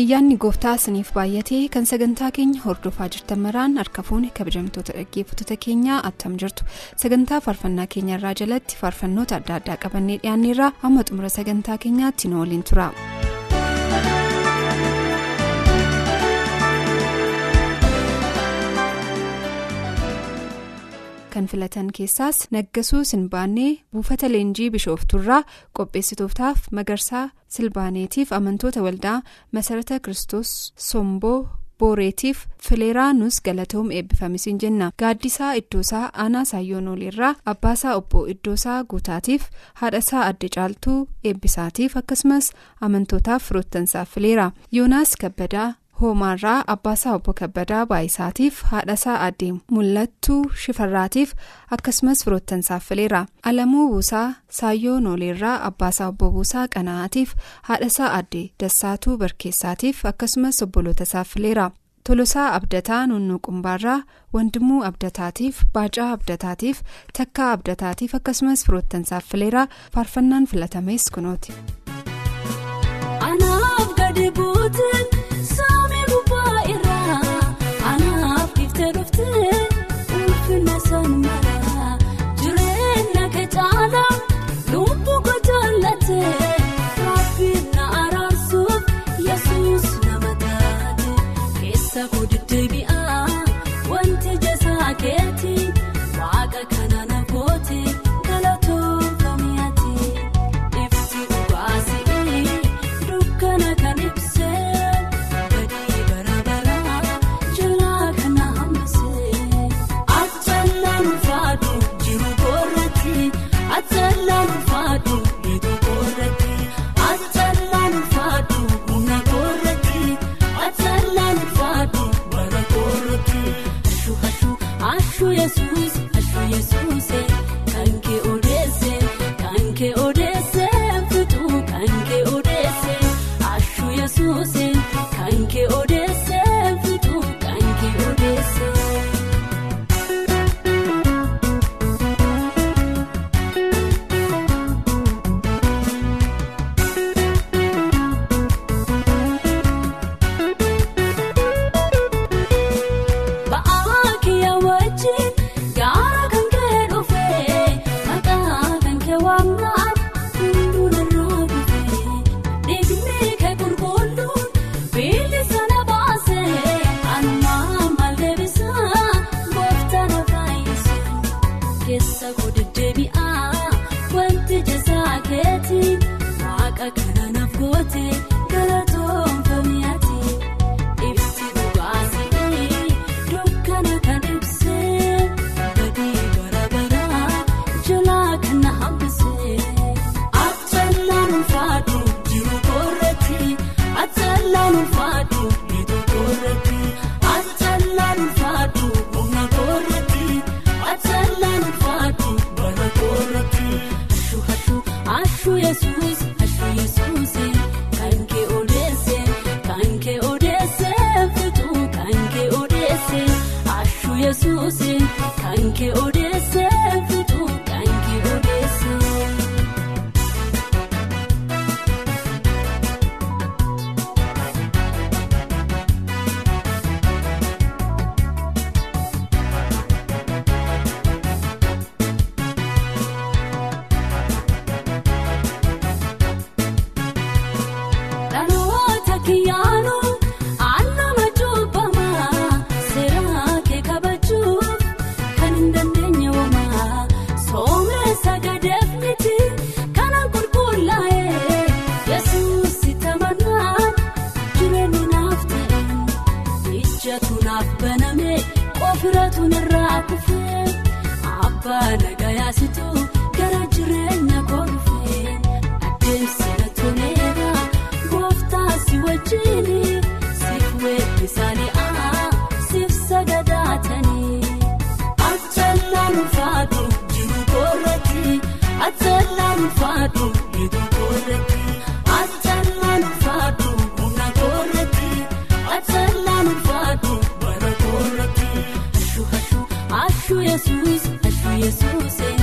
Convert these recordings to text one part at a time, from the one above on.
Ayyaanni gooftaa isiniif baay'atee kan sagantaa keenya hordofaa jirtan maraan harka fuune kabajamtoota dhaggeeffattoota keenyaa attam jirtu sagantaa faarfannaa keenyarraa jalatti faarfannoota adda addaa qabannee dhiyaanneerraa amma xumura sagantaa keenyaatti nu waliin tura. Kan filatan keessaas naggasuu sinbaannee buufata leenjii bishoofturraa qopheessitootaaf magarsaa silbaaneetiif amantoota waldaa masarata kristos somboo booreetiif fileeraanus galatoom eebbifamisiin jenna gaaddisaa iddoosaa aanaa saayyoonoliirraa abbaasaa obbo iddoosaa guutaatiif haadhasaa adde caaltuu eebbisaatiif akkasumas amantootaaf firoottansaaf fileera yoonaas kabbadaa. Hoomaarraa abbaasaa obbo kabbadaa baayisaatiif haadhasaa addee mul'attuu shifarraatiif akkasumas firoottansaaf fileera alamuu buusaa saayyoo nooleerraa abbaasaa obbo buusaa qana'aatiif haadhasaa addee dassaatuu barkeessaatiif akkasumas obbolootasaaf fileera tolosaa abdataa nunnuqumbaarraa wandimuu abdataatiif baacaa abdataatiif takkaa abdataatiif akkasumas firoottansaaf fileera faarfannaan filatamees kunooti. odi. Sirrii siif weellisaanii aahaa siif sagadaatanii. Achaalaan ulfaatu jiru koorratti achaalaan ulfaatu jiru koorratti achaalaan ulfaatu humna koorratti achaalaan ulfaatu bara koorratti. Ashuu ashuu ashuu yesuus ashuu yesuusee.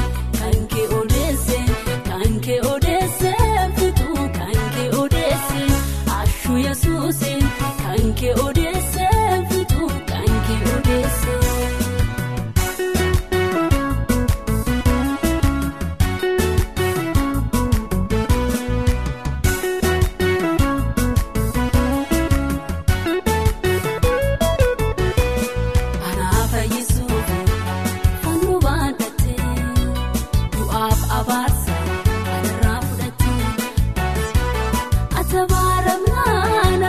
Du'aaf abaarsa kanarraa fudhatee attabaaramnaan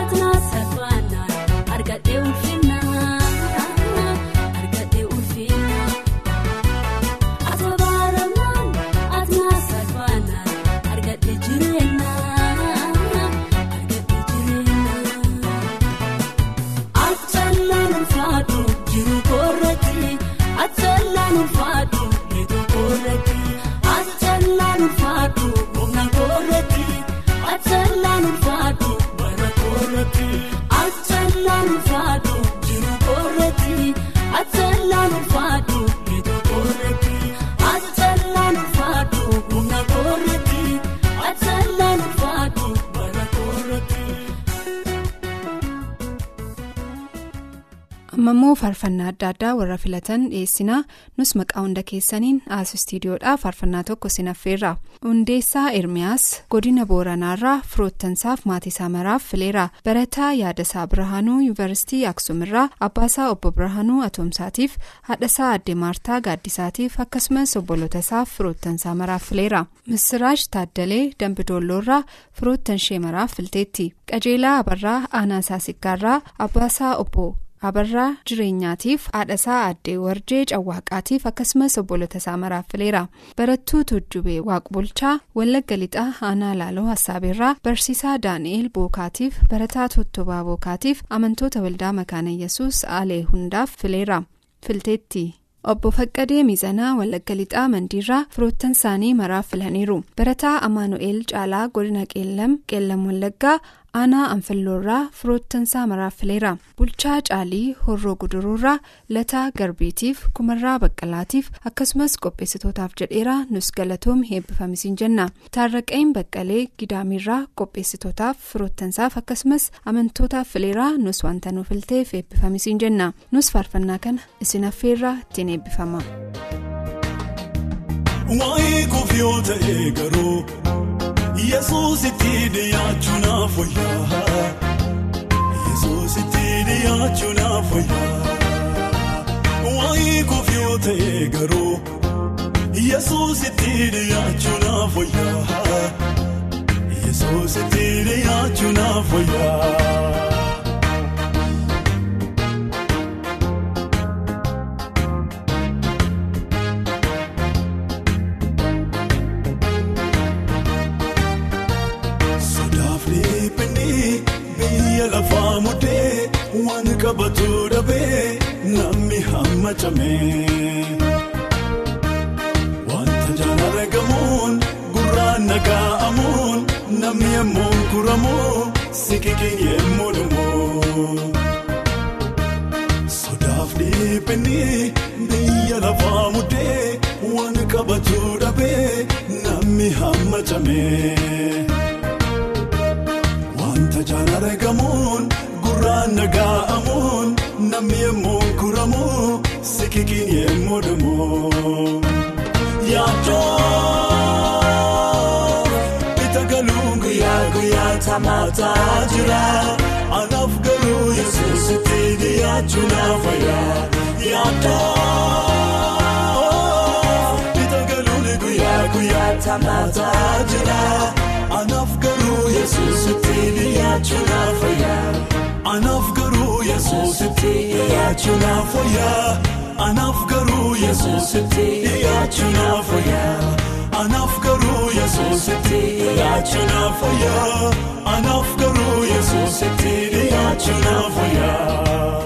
amma immoo faarfannaa adda addaa warra filatan dhiyeessinaa nus maqaa hunda keessaniin as istiidiyoodhaa faarfannaa tokko sinaffeerra hundeessaa ermiyaas godina booranaarraa firoottansaaf maatiisaa maraaf fileera. Barataa yaadasaa birhaanuu yuunivarsiitii aksuumirraa abbaasaa obbo birhaanuu atoomsaatiif haadhasaa addee maartaa gaaddisaatiif akkasumas obbolotasaaf firoottansaa maraaf fileera. Misiraash taaddalee dambidoolloorraa firoottanshee maraaf filteetti. Qajeelaa abarraa aanaasaa siggaarraa abbaasaa obbo. Abarraa jireenyaatiif haadhasaa addee warjee cawwaaqaatiif akkasumas obbolotasaa maraaf fileera barattuu tujjubee waaqbulchaa wallagga lixaa aanaa laaloo hassaabeerraa barsiisaa daani'eel bookaatiif barataa tottobaa bookaatiif amantoota waldaa makaana yesus aalee hundaaf fileera. Filteetti. obbo faqqadee miizanaa wallagga lixaa mandiirraa firoottan isaanii maraaf filaniiru. Barataa amaanu'eel caalaa godina qeellam qeellam wallaggaa aanaa anfalloorraa firoottansaa maraaf fileera bulchaa caalii horroo guduruurraa lataa garbiitiif kumarraa baqqalaatiif akkasumas qopheessitootaaf jedheera nus galatoom heebbifamisiin jenna taarraqeen baqqalee gidaamiirraa qopheessitootaaf firoottansaaf akkasumas amantootaaf fileeraa nus wanta nu filteef heebbifamisiin jenna nus faarfannaa kana isin affeerraa ittiin eebbifama. Waa'ee kofiyoo ta'ee garuu Yesuus itti dhiyaachuu naaf wayyaa Yesuus itti dhiyaachuu naaf wayyaa Waa'ee kofiyoo ta'ee garuu Yesuus itti dhiyaachuu naaf wayyaa Yesuus waan qabatu dhabee namni hamma camee. Wanta jaan argamuun gurraan naga'amuun namni yemmuu guramuun sikikiin yemmuu dhumuun. Sodaaf dhiibbanii biyya lafaa mudee waan qabatu dhabee namni hamma camee. Wanta jaan argamuun gurraan naga'amuun namni yemmuu guramuun sikikiin yemmuu dhumuun. Yaadoo itti galuun guyyaa guyyaa tamaataa jira. Anaaf garuu yesuus itti dhiyaachuu naaf wayyaa. Yaadoo itti galuun guyyaa guyyaa tamaataa jira. Anaaf garuu yesuus itti dhiyaachuu naaf wayyaa. Anaaf garuu yesuus itti dhiyaachuu naaf wayyaa. Anaaf garuu yesuus itti dhiyaachuu naaf wayyaa. Anaaf garuu yesuus itti dhiyaachuu naaf wayyaa. Anaaf garuu yesuus itti dhiyaachuu naaf wayyaa.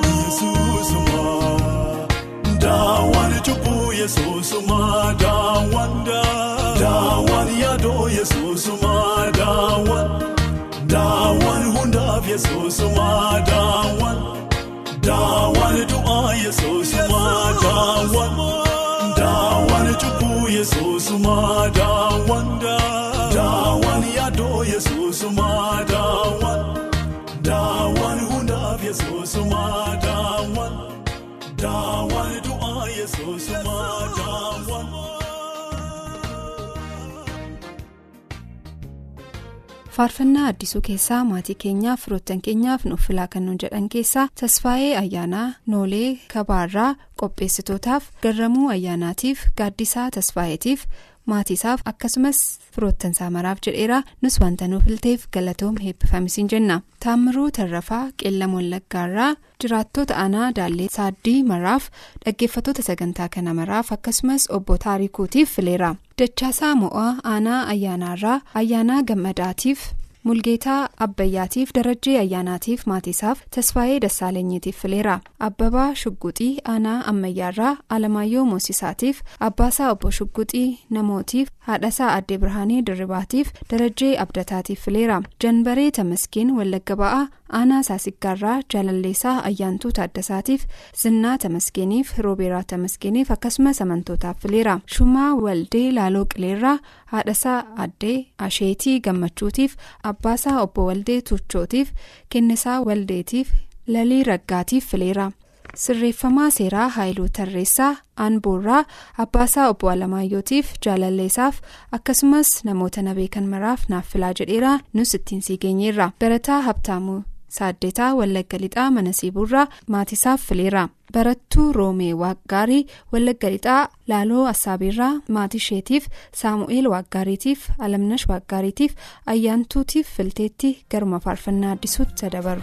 Yesuusuma daawwan cubbuu yesuusuma daawwan daawwan yaadoo yesuusuma daawwan. Daawwan hundaaf yesuusuma daawwan daawwan du'aa yesuusuma daawwan daawwan cubbuu yesuusuma daawwan daawwan yaadoo yesuusuma faarfannaa addisuu keessaa maatii keenyaaf firoottan keenyaaf nuuf filaa kan nuun jedhan keessaa tasfaayee ayyaanaa noolee kabaarraa qopheessitootaaf garramuu ayyaanaatiif gaaddisaa tasfaayeetiif maatiisaaf akkasumas firoottan saamaraaf jedheera nus wanta nuuf ilteef galatoom heebbifamisiin jenna taammiruu tarrafaa qeellam wallaggaarraa jiraattota aanaa daallee saaddii maraaf dhaggeeffatoota sagantaa kana maraaf akkasumas obbo taarikuutiif fileera dachaasaa mo'aa aanaa ayyaanaarraa ayyaanaa gammadaatiif mulgeetaa abbayyaatiif darajjee ayyaanaatiif maatiisaaf tasfaayee dassaalenyiitiif fileera abbabaa shugguxii aanaa ammayyaarraa alamaayyoo moosisaatiif abbaasaa obbo shugguxii namootiif haadhasaa addee birhaanii dirribaatiif darajjee abdataatiif fileera janbaree tamaskiin wallagga ba'aa aanaa saasiggaarraa jaalalleessaa ayyaantuu taaddasaatiif zinnaa tamaskiiniif roobeeraa tamaskiiniif akkasumas amantootaaf fileera shumaa waldee laaloo qileerraa haadhasaa addee asheetii gammachuutiif abbaasaa obbo waldee turchootiif kennisaa waldeetiif lalii raggaatiif fileera. sirreeffamaa seeraa haayiluu tarreessaa aanboorraa abbaasaa obbo alamaayyootiif jaalalleessaaf akkasumas namoota na beekan maraaf naaf filaa jedheera nus ittiin sii geenyeerra barataa habtaamuu saaddetaa wallagga lixaa mana siibuurraa maatisaaf fileera. Barattuu roomee waaggaarii wallagga lixaa laaloo assaabiirraa maatisheetiif saamu'eel waaggaariitiif alamnash waaggaariitiif ayyaantuutiif filteetti garuma faarfannaa addisuutti dabaru.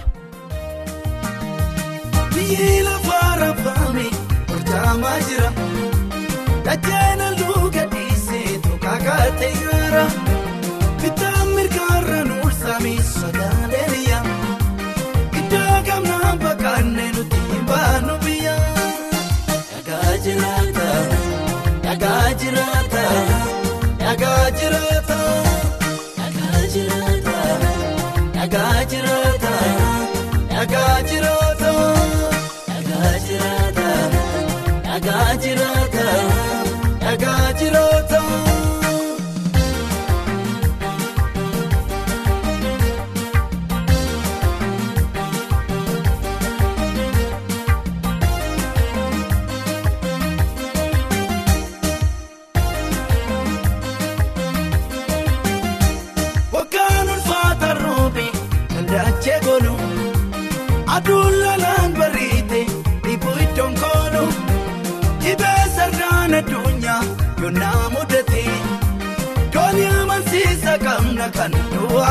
Nagaa jiraata.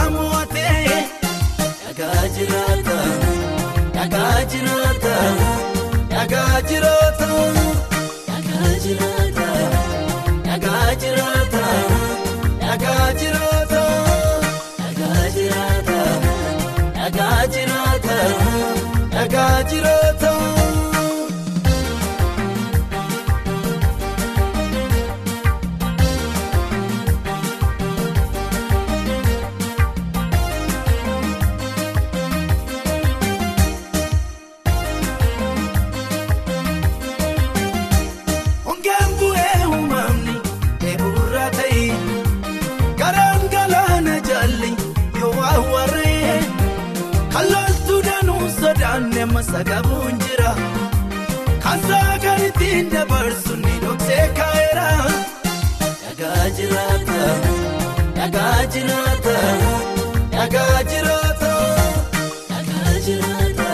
Du'aa mo'ate. Dhagaa jiraata, dhagaa jiraata, dhagaa jiraata, dhagaa jiraata, dhagaa jiraata, dhagaa jiraata, dhagaa jiraata, dhagaa jiraata, dhagaa jiraata. Dhagaa jiraata dhagaa jiraata dhagaa jiraata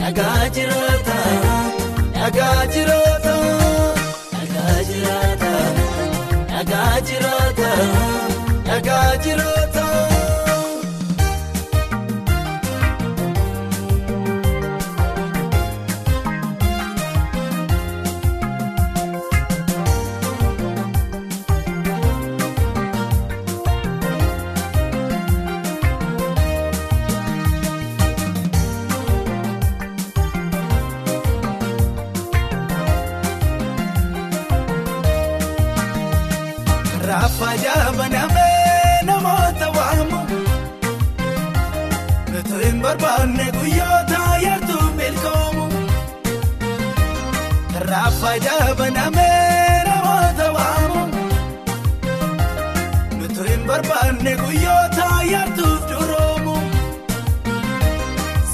dhagaa jiraata dhagaa jiraata dhagaa jiraata dhagaa jiraata dhagaa jiraata. Barbaanne guyyoota yartuu milkoomu. Raaffaajaa banamee namoota waamu Nuti hin barbaanne guyyoota yartuuf duroomu.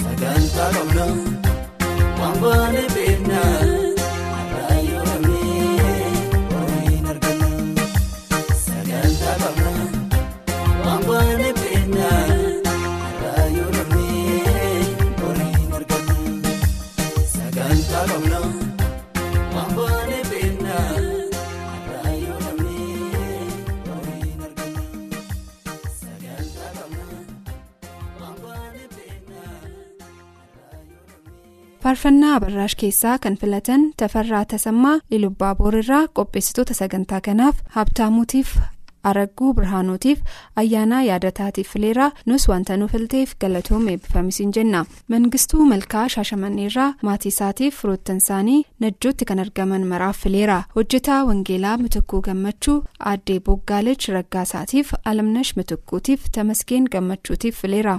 Sagantaa qabna waan baane beekna faarfannaa abarraash keessaa kan filatan tafarraa tasammaa ilubbaa boorirraa qopheessitoota sagantaa kanaaf habtaamuutiif aragguu birhaanuutiif ayyaanaa yaadataatiif fileeraa nus wanta nu filteef galatoom eebbifamisiin jenna. Mangistuu malkaa shaashamanneerraa maatii isaatiif firoottan isaanii najjootti kan argaman maraaf fileera hojjetaa wangeelaa mitikkuu gammachuu aaddee boggaalech raggaasaatiif alamnash mitikkuutiif tamaskeen gammachuutiif fileera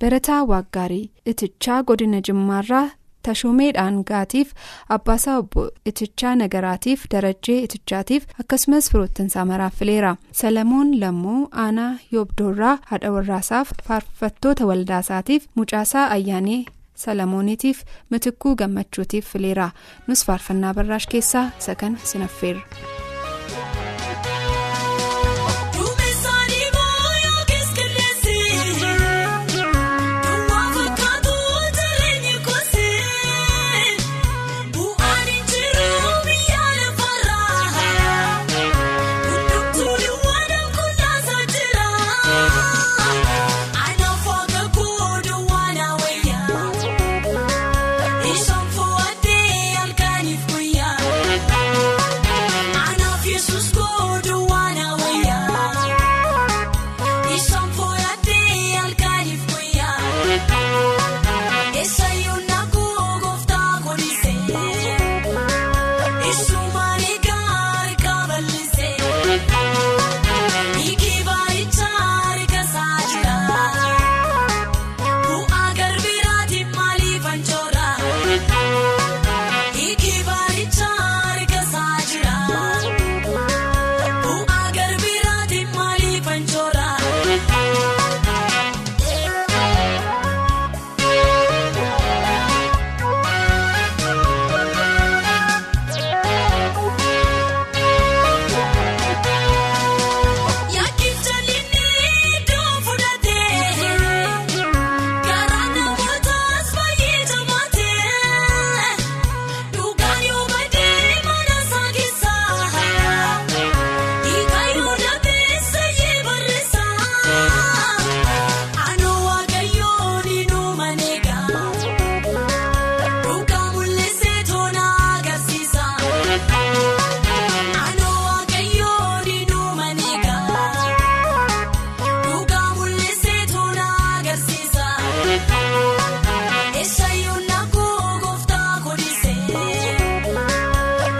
barataa waaggaarii itichaa godina jimmaarraa tashoomee dhaangaatiif abbaasaa obbo itichaa nagaraatiif darajjee itichaatiif akkasumas firoottansaa maraaf fileera salamoon lammuu aanaa yoobdoorraa haadha warraasaaf faarfattoota waldaasaatiif mucaasaa ayyaanee salamooniitiif mitikkuu gammachuutiif fileera nus faarfannaa barraash keessaa isa kana sinaffeerra.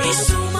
Jesús.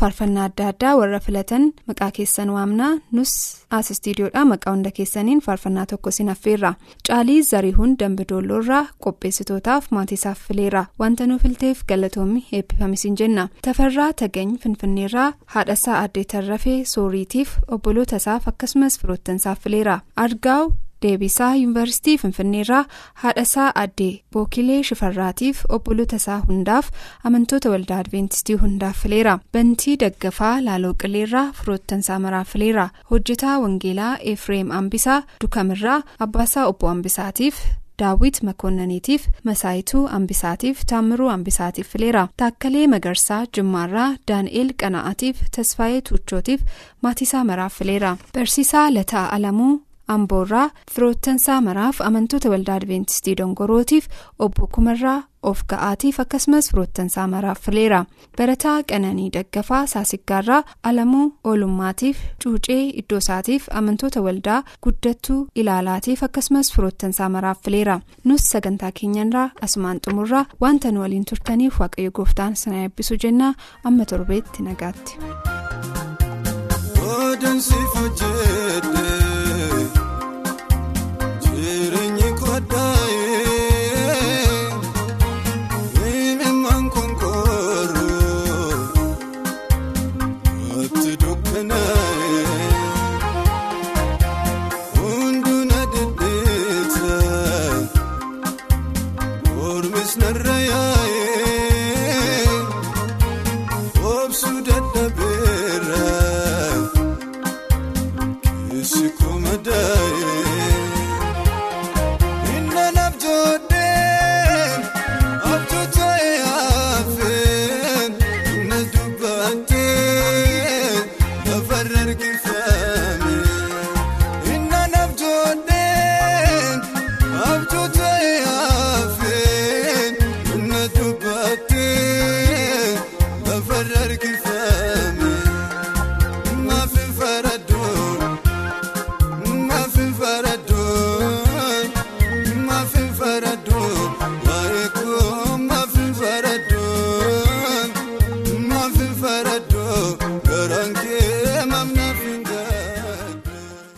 Faarfannaa adda addaa warra filatan maqaa keessan waamnaa nus as istiidiyoodhaa maqaa hunda keessaniin faarfannaa tokko sin affeerra. Caalii zariihuun dambidoolloorraa qopheessitootaaf maatiisaaf fileera wanta nu filteef galatoomii eebbifamisiin jenna. Tafarraa tagany finfinneerraa haadhasaa addee tarrafee sooriitiif obboloota isaaf akkasumas firoottansaaf fileera argaaw. Deebisaa yuunivarsiitii finfinneerraa haadhasaa addee bookilee shifarraatiif obboloota isaa hundaaf amantoota waldaa adventistii hundaaf fileera. Bantii daggafaa laaloo qileerraa firoottansaa maraaf fileera. Hojjetaa wangeelaa efreem ambisaa dukamirraa abbaasaa obbo ambisaatiif daawwit makoonnaniitiif masaayituu ambisaatiif taammiruu ambisaatiif fileera. Taakkalee magarsaa jimmaarraa daani'eel qana'aatiif tasfaayee tuuchootiif maatiisaa maraaf fileera. Barsiisaa lataa alamuu. Amboorraa firoottansaa maraaf amantoota waldaa adventistii dongorootiif obbo kumarraa of ga'aatiif akkasumas firoottansaa maraaf fileera barataa qananii daggafaa saasiggaarraa alamuu oolummaatiif cuucee iddoo isaatiif amantoota waldaa guddattuu ilaalaatiif akkasumas firoottansaa maraaf fileera nus sagantaa keenyarraa asumaan xumurraa wanta nu waliin turtaniif waaqayyo gooftaan sana eebbisu jennaa amma torbeetti nagaatti. Ormis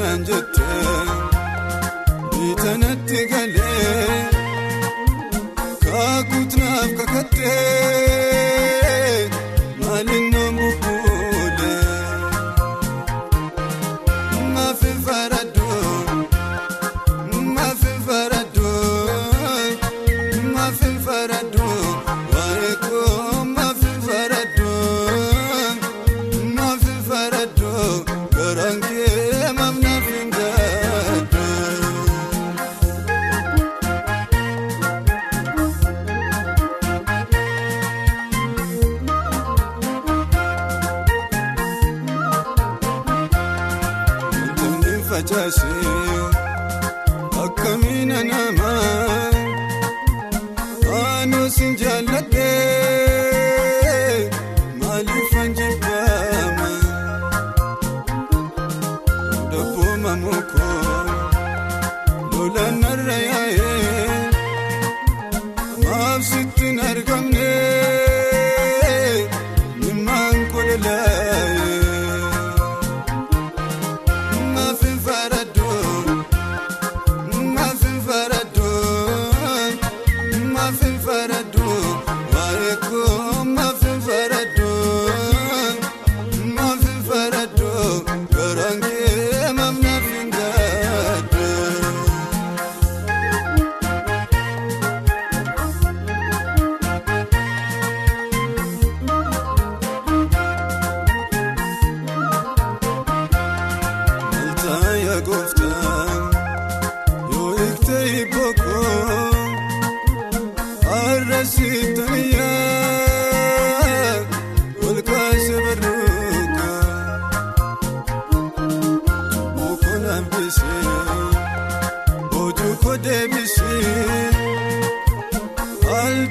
naan jettee biitanatti galee kaakutnaaf kakattee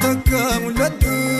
al takka